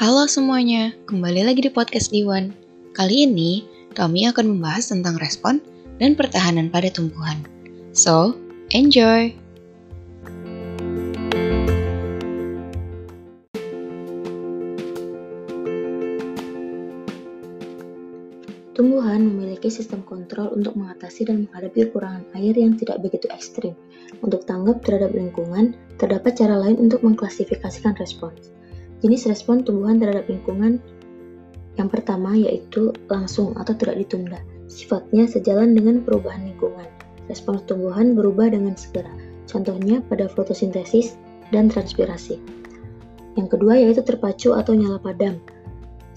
Halo semuanya, kembali lagi di podcast Diwan. Kali ini, kami akan membahas tentang respon dan pertahanan pada tumbuhan. So, enjoy! Tumbuhan memiliki sistem kontrol untuk mengatasi dan menghadapi kekurangan air yang tidak begitu ekstrim. Untuk tanggap terhadap lingkungan, terdapat cara lain untuk mengklasifikasikan respons. Jenis respon tumbuhan terhadap lingkungan yang pertama yaitu langsung atau tidak ditunda. Sifatnya sejalan dengan perubahan lingkungan. Respons tumbuhan berubah dengan segera. Contohnya pada fotosintesis dan transpirasi. Yang kedua yaitu terpacu atau nyala padam.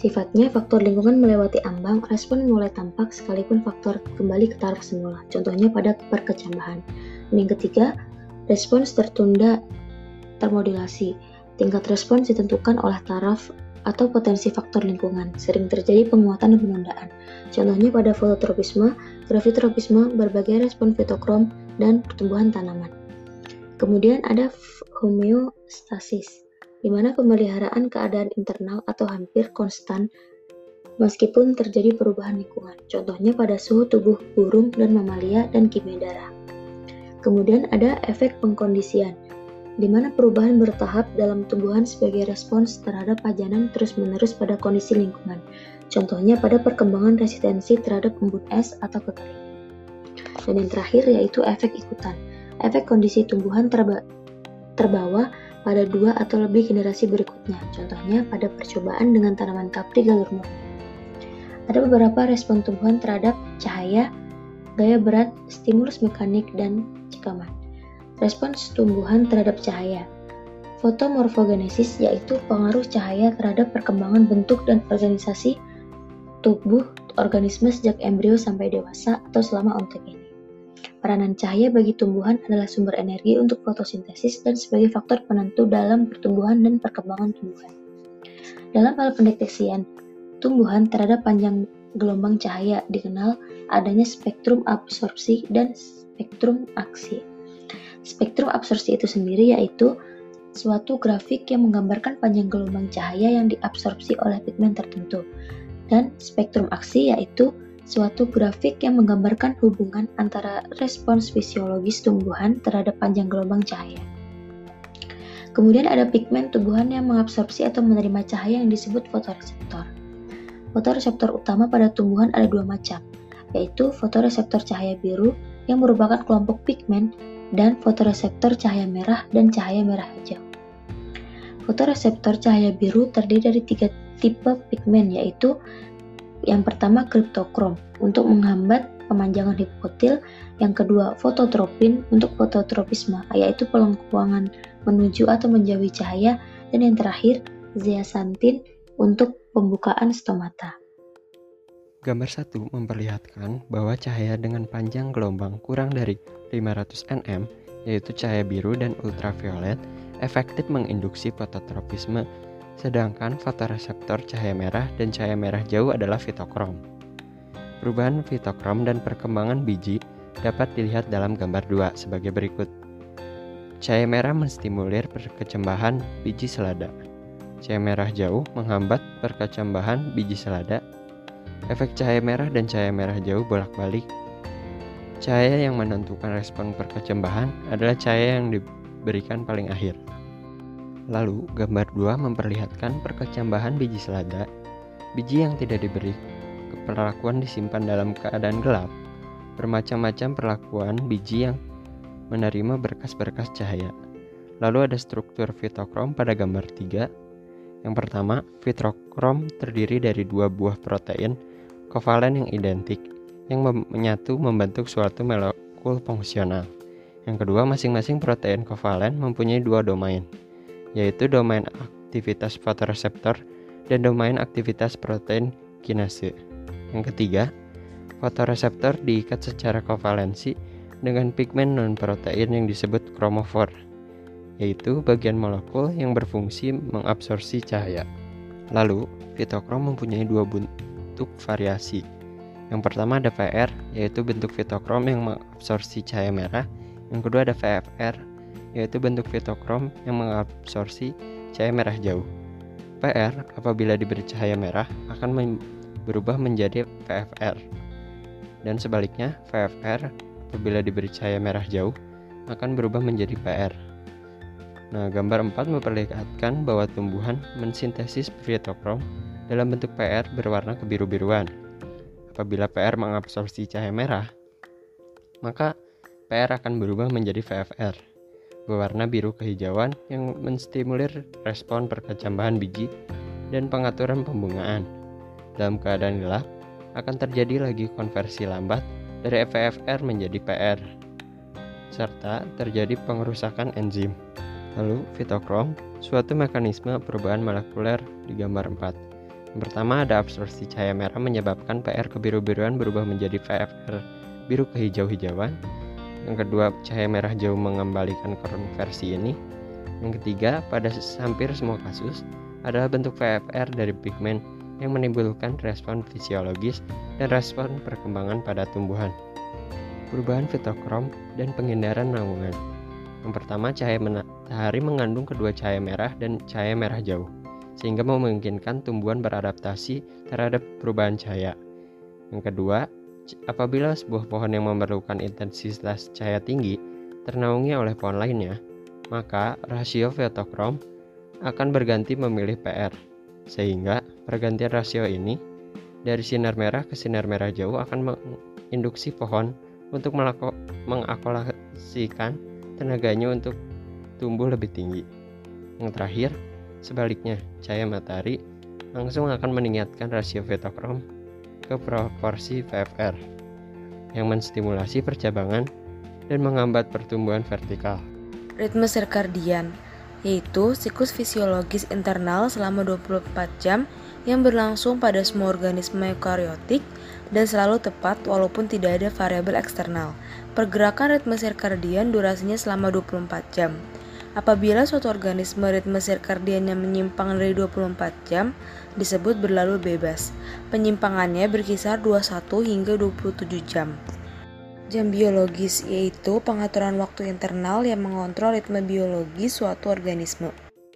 Sifatnya, faktor lingkungan melewati ambang, respon mulai tampak sekalipun faktor kembali ke taraf semula, contohnya pada perkecambahan. Yang ketiga, respons tertunda termodulasi. Tingkat respons ditentukan oleh taraf atau potensi faktor lingkungan. Sering terjadi penguatan dan penundaan. Contohnya pada fototropisme, gravitropisme, berbagai respon fitokrom, dan pertumbuhan tanaman. Kemudian ada homeostasis di mana pemeliharaan keadaan internal atau hampir konstan meskipun terjadi perubahan lingkungan. Contohnya pada suhu tubuh burung dan mamalia dan kimia darah. Kemudian ada efek pengkondisian, di mana perubahan bertahap dalam tumbuhan sebagai respons terhadap pajanan terus-menerus pada kondisi lingkungan. Contohnya pada perkembangan resistensi terhadap embun es atau kekeringan. Dan yang terakhir yaitu efek ikutan. Efek kondisi tumbuhan terba terbawa pada dua atau lebih generasi berikutnya, contohnya pada percobaan dengan tanaman kapri galur. Ada beberapa respon tumbuhan terhadap cahaya, gaya berat, stimulus mekanik, dan cekaman. Respons tumbuhan terhadap cahaya Fotomorfogenesis yaitu pengaruh cahaya terhadap perkembangan bentuk dan organisasi tubuh organisme sejak embrio sampai dewasa atau selama ontek ini. Peranan cahaya bagi tumbuhan adalah sumber energi untuk fotosintesis dan sebagai faktor penentu dalam pertumbuhan dan perkembangan tumbuhan. Dalam hal pendeteksian, tumbuhan terhadap panjang gelombang cahaya dikenal adanya spektrum absorpsi dan spektrum aksi. Spektrum absorpsi itu sendiri yaitu suatu grafik yang menggambarkan panjang gelombang cahaya yang diabsorpsi oleh pigmen tertentu. Dan spektrum aksi yaitu suatu grafik yang menggambarkan hubungan antara respons fisiologis tumbuhan terhadap panjang gelombang cahaya. Kemudian ada pigmen tumbuhan yang mengabsorpsi atau menerima cahaya yang disebut fotoreseptor. Fotoreseptor utama pada tumbuhan ada dua macam, yaitu fotoreseptor cahaya biru yang merupakan kelompok pigmen dan fotoreseptor cahaya merah dan cahaya merah hijau. Fotoreseptor cahaya biru terdiri dari tiga tipe pigmen yaitu yang pertama kriptokrom untuk menghambat pemanjangan hipotil, yang kedua fototropin untuk fototropisme yaitu pelengkuangan menuju atau menjauhi cahaya, dan yang terakhir zeaxanthin untuk pembukaan stomata. Gambar 1 memperlihatkan bahwa cahaya dengan panjang gelombang kurang dari 500 nm, yaitu cahaya biru dan ultraviolet, efektif menginduksi fototropisme sedangkan fotoreseptor cahaya merah dan cahaya merah jauh adalah fitokrom. Perubahan fitokrom dan perkembangan biji dapat dilihat dalam gambar 2 sebagai berikut. Cahaya merah menstimulir perkecambahan biji selada. Cahaya merah jauh menghambat perkecambahan biji selada. Efek cahaya merah dan cahaya merah jauh bolak-balik. Cahaya yang menentukan respon perkecambahan adalah cahaya yang diberikan paling akhir. Lalu, gambar 2 memperlihatkan perkecambahan biji selada. Biji yang tidak diberi perlakuan disimpan dalam keadaan gelap. Bermacam-macam perlakuan biji yang menerima berkas-berkas cahaya. Lalu ada struktur fitokrom pada gambar 3. Yang pertama, fitokrom terdiri dari dua buah protein kovalen yang identik yang menyatu membentuk suatu molekul fungsional. Yang kedua, masing-masing protein kovalen mempunyai dua domain, yaitu domain aktivitas fotoreseptor dan domain aktivitas protein kinase. Yang ketiga, fotoreseptor diikat secara kovalensi dengan pigmen non-protein yang disebut kromofor, yaitu bagian molekul yang berfungsi mengabsorpsi cahaya. Lalu, fitokrom mempunyai dua bentuk variasi. Yang pertama ada VR, yaitu bentuk fitokrom yang mengabsorpsi cahaya merah. Yang kedua ada VFR, yaitu bentuk fitokrom yang mengabsorpsi cahaya merah jauh. PR apabila diberi cahaya merah akan men berubah menjadi VFR. Dan sebaliknya, VFR apabila diberi cahaya merah jauh akan berubah menjadi PR. Nah, gambar 4 memperlihatkan bahwa tumbuhan mensintesis fitokrom dalam bentuk PR berwarna kebiru-biruan. Apabila PR mengabsorpsi cahaya merah, maka PR akan berubah menjadi VFR berwarna biru kehijauan yang menstimulir respon perkecambahan biji dan pengaturan pembungaan. Dalam keadaan gelap, akan terjadi lagi konversi lambat dari VFR menjadi PR, serta terjadi pengerusakan enzim. Lalu, fitokrom, suatu mekanisme perubahan molekuler di gambar 4. Pertama ada absorpsi cahaya merah menyebabkan PR kebiru-biruan berubah menjadi VFR biru kehijau-hijauan yang kedua, cahaya merah jauh mengembalikan konversi ini. Yang ketiga, pada hampir semua kasus, adalah bentuk VFR dari pigmen yang menimbulkan respon fisiologis dan respon perkembangan pada tumbuhan. Perubahan fitokrom dan penghindaran naungan. Yang pertama, cahaya matahari mengandung kedua cahaya merah dan cahaya merah jauh, sehingga memungkinkan tumbuhan beradaptasi terhadap perubahan cahaya. Yang kedua, Apabila sebuah pohon yang memerlukan intensitas cahaya tinggi ternaungi oleh pohon lainnya, maka rasio fotokrom akan berganti memilih PR. Sehingga pergantian rasio ini dari sinar merah ke sinar merah jauh akan menginduksi pohon untuk mengakolasikan tenaganya untuk tumbuh lebih tinggi. Yang terakhir, sebaliknya, cahaya matahari langsung akan meningkatkan rasio fotokrom ke proporsi VFR yang menstimulasi percabangan dan menghambat pertumbuhan vertikal. Ritme sirkadian yaitu siklus fisiologis internal selama 24 jam yang berlangsung pada semua organisme eukariotik dan selalu tepat walaupun tidak ada variabel eksternal. Pergerakan ritme sirkadian durasinya selama 24 jam. Apabila suatu organisme ritme sirkadiannya menyimpang dari 24 jam, disebut berlalu bebas. Penyimpangannya berkisar 21 hingga 27 jam. Jam biologis yaitu pengaturan waktu internal yang mengontrol ritme biologis suatu organisme.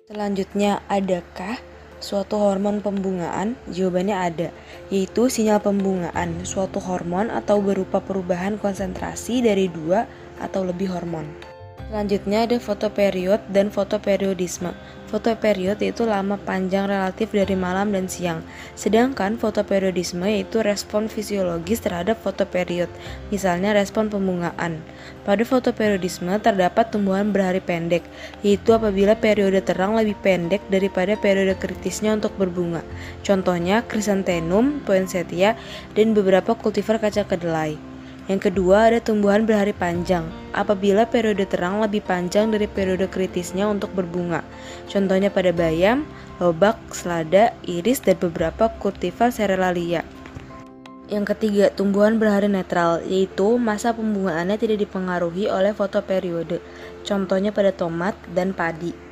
Selanjutnya, adakah suatu hormon pembungaan? Jawabannya ada, yaitu sinyal pembungaan suatu hormon atau berupa perubahan konsentrasi dari dua atau lebih hormon. Selanjutnya ada fotoperiod dan fotoperiodisme. Fotoperiod yaitu lama panjang relatif dari malam dan siang. Sedangkan fotoperiodisme yaitu respon fisiologis terhadap fotoperiod, misalnya respon pembungaan. Pada fotoperiodisme terdapat tumbuhan berhari pendek, yaitu apabila periode terang lebih pendek daripada periode kritisnya untuk berbunga. Contohnya krisantemum, poinsettia, dan beberapa kultivar kaca kedelai. Yang kedua ada tumbuhan berhari panjang, apabila periode terang lebih panjang dari periode kritisnya untuk berbunga. Contohnya pada bayam, lobak, selada, iris, dan beberapa cultivar serralia. Yang ketiga, tumbuhan berhari netral, yaitu masa pembungaannya tidak dipengaruhi oleh fotoperiode. Contohnya pada tomat dan padi.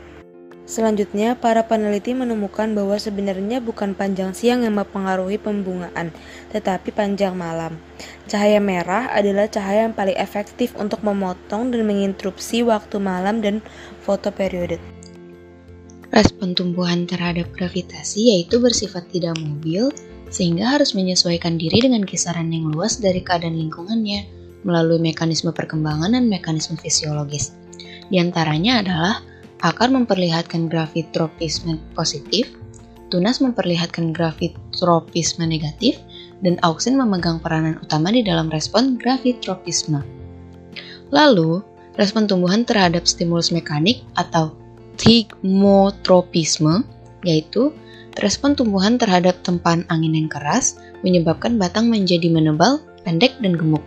Selanjutnya, para peneliti menemukan bahwa sebenarnya bukan panjang siang yang mempengaruhi pembungaan, tetapi panjang malam. Cahaya merah adalah cahaya yang paling efektif untuk memotong dan menginterupsi waktu malam dan fotoperiode. Respon tumbuhan terhadap gravitasi yaitu bersifat tidak mobil, sehingga harus menyesuaikan diri dengan kisaran yang luas dari keadaan lingkungannya melalui mekanisme perkembangan dan mekanisme fisiologis. Di antaranya adalah Akar memperlihatkan gravitropisme positif, tunas memperlihatkan gravitropisme negatif, dan auksin memegang peranan utama di dalam respon gravitropisme. Lalu, respon tumbuhan terhadap stimulus mekanik atau thigmotropisme, yaitu respon tumbuhan terhadap tempaan angin yang keras menyebabkan batang menjadi menebal, pendek, dan gemuk.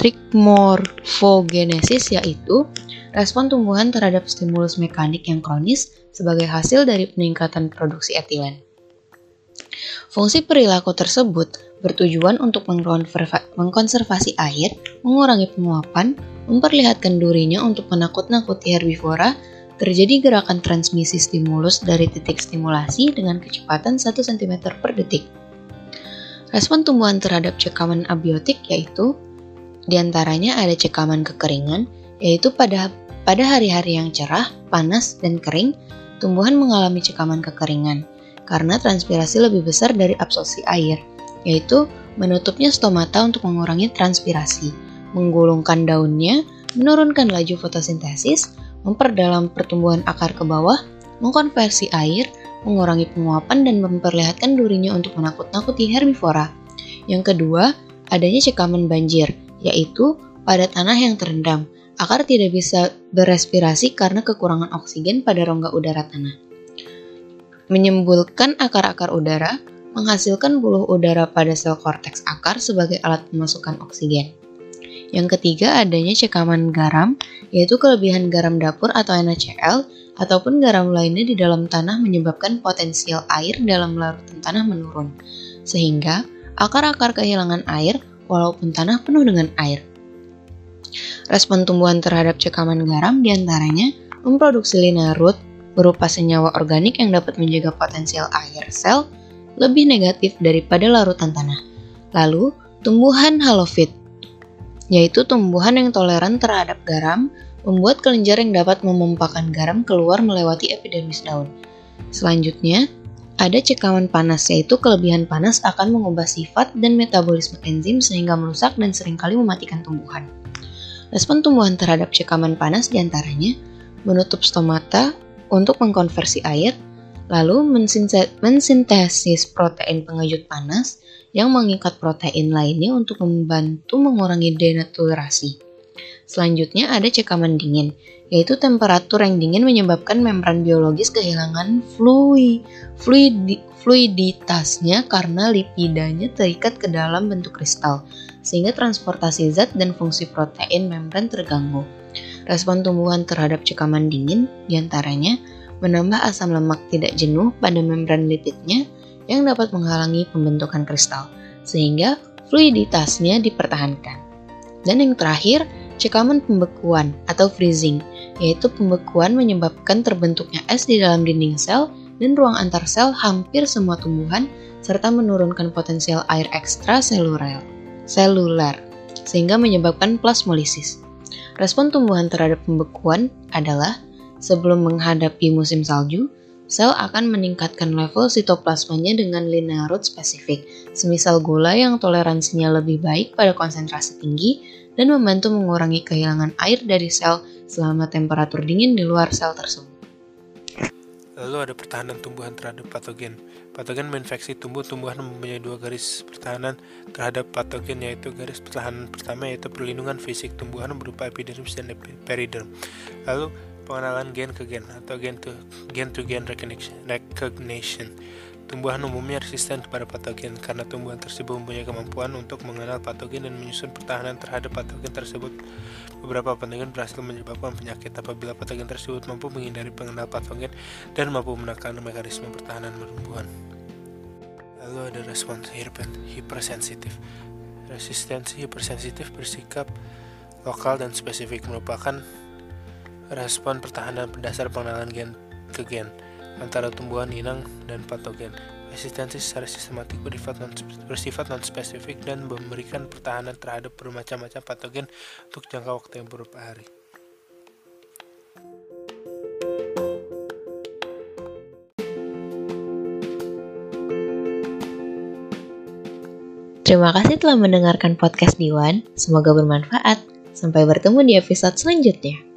Trichomorphogenesis yaitu respon tumbuhan terhadap stimulus mekanik yang kronis sebagai hasil dari peningkatan produksi etilen. Fungsi perilaku tersebut bertujuan untuk mengkonservasi air, mengurangi penguapan, memperlihatkan durinya untuk menakut-nakuti herbivora, terjadi gerakan transmisi stimulus dari titik stimulasi dengan kecepatan 1 cm per detik. Respon tumbuhan terhadap cekaman abiotik yaitu di antaranya ada cekaman kekeringan, yaitu pada pada hari-hari yang cerah, panas, dan kering, tumbuhan mengalami cekaman kekeringan karena transpirasi lebih besar dari absorpsi air, yaitu menutupnya stomata untuk mengurangi transpirasi, menggulungkan daunnya, menurunkan laju fotosintesis, memperdalam pertumbuhan akar ke bawah, mengkonversi air, mengurangi penguapan dan memperlihatkan durinya untuk menakut-nakuti herbivora. Yang kedua, adanya cekaman banjir, yaitu pada tanah yang terendam. Akar tidak bisa berespirasi karena kekurangan oksigen pada rongga udara tanah. Menyembulkan akar-akar udara, menghasilkan buluh udara pada sel korteks akar sebagai alat pemasukan oksigen. Yang ketiga adanya cekaman garam, yaitu kelebihan garam dapur atau NaCl ataupun garam lainnya di dalam tanah menyebabkan potensial air dalam larutan tanah menurun, sehingga akar-akar kehilangan air walaupun tanah penuh dengan air. Respon tumbuhan terhadap cekaman garam di antaranya memproduksi linear root berupa senyawa organik yang dapat menjaga potensial air sel lebih negatif daripada larutan tanah. Lalu, tumbuhan halofit, yaitu tumbuhan yang toleran terhadap garam, membuat kelenjar yang dapat memompakan garam keluar melewati epidermis daun. Selanjutnya, ada cekaman panas, yaitu kelebihan panas akan mengubah sifat dan metabolisme enzim sehingga merusak dan sering kali mematikan tumbuhan. Respon tumbuhan terhadap cekaman panas di antaranya menutup stomata untuk mengkonversi air, lalu mensintesis protein pengejut panas yang mengikat protein lainnya untuk membantu mengurangi denaturasi. Selanjutnya ada cekaman dingin, yaitu temperatur yang dingin menyebabkan membran biologis kehilangan fluid, fluid, fluiditasnya karena lipidanya terikat ke dalam bentuk kristal, sehingga transportasi zat dan fungsi protein membran terganggu. Respon tumbuhan terhadap cekaman dingin di antaranya menambah asam lemak tidak jenuh pada membran lipidnya yang dapat menghalangi pembentukan kristal, sehingga fluiditasnya dipertahankan. Dan yang terakhir, cekaman pembekuan atau freezing, yaitu pembekuan menyebabkan terbentuknya es di dalam dinding sel dan ruang antar sel hampir semua tumbuhan serta menurunkan potensial air ekstra seluler, sehingga menyebabkan plasmolisis. Respon tumbuhan terhadap pembekuan adalah sebelum menghadapi musim salju, sel akan meningkatkan level sitoplasmanya dengan linear root spesifik, semisal gula yang toleransinya lebih baik pada konsentrasi tinggi dan membantu mengurangi kehilangan air dari sel selama temperatur dingin di luar sel tersebut. Lalu ada pertahanan tumbuhan terhadap patogen. Patogen menginfeksi tumbuh-tumbuhan mempunyai dua garis pertahanan terhadap patogen yaitu garis pertahanan pertama yaitu perlindungan fisik tumbuhan berupa epidermis dan periderm. Lalu pengenalan gen ke gen atau gen to gen to gen recognition. recognition. Tumbuhan umumnya resisten kepada patogen karena tumbuhan tersebut mempunyai kemampuan untuk mengenal patogen dan menyusun pertahanan terhadap patogen tersebut. Beberapa patogen berhasil menyebabkan penyakit apabila patogen tersebut mampu menghindari pengenal patogen dan mampu menekan mekanisme pertahanan tumbuhan. Lalu ada respons hipersensitif. Resistensi hipersensitif bersikap lokal dan spesifik merupakan respon pertahanan berdasar pengenalan gen ke gen antara tumbuhan inang dan patogen. Resistensi secara sistematik bersifat non-spesifik dan memberikan pertahanan terhadap bermacam-macam patogen untuk jangka waktu yang beberapa hari. Terima kasih telah mendengarkan podcast Diwan. Semoga bermanfaat. Sampai bertemu di episode selanjutnya.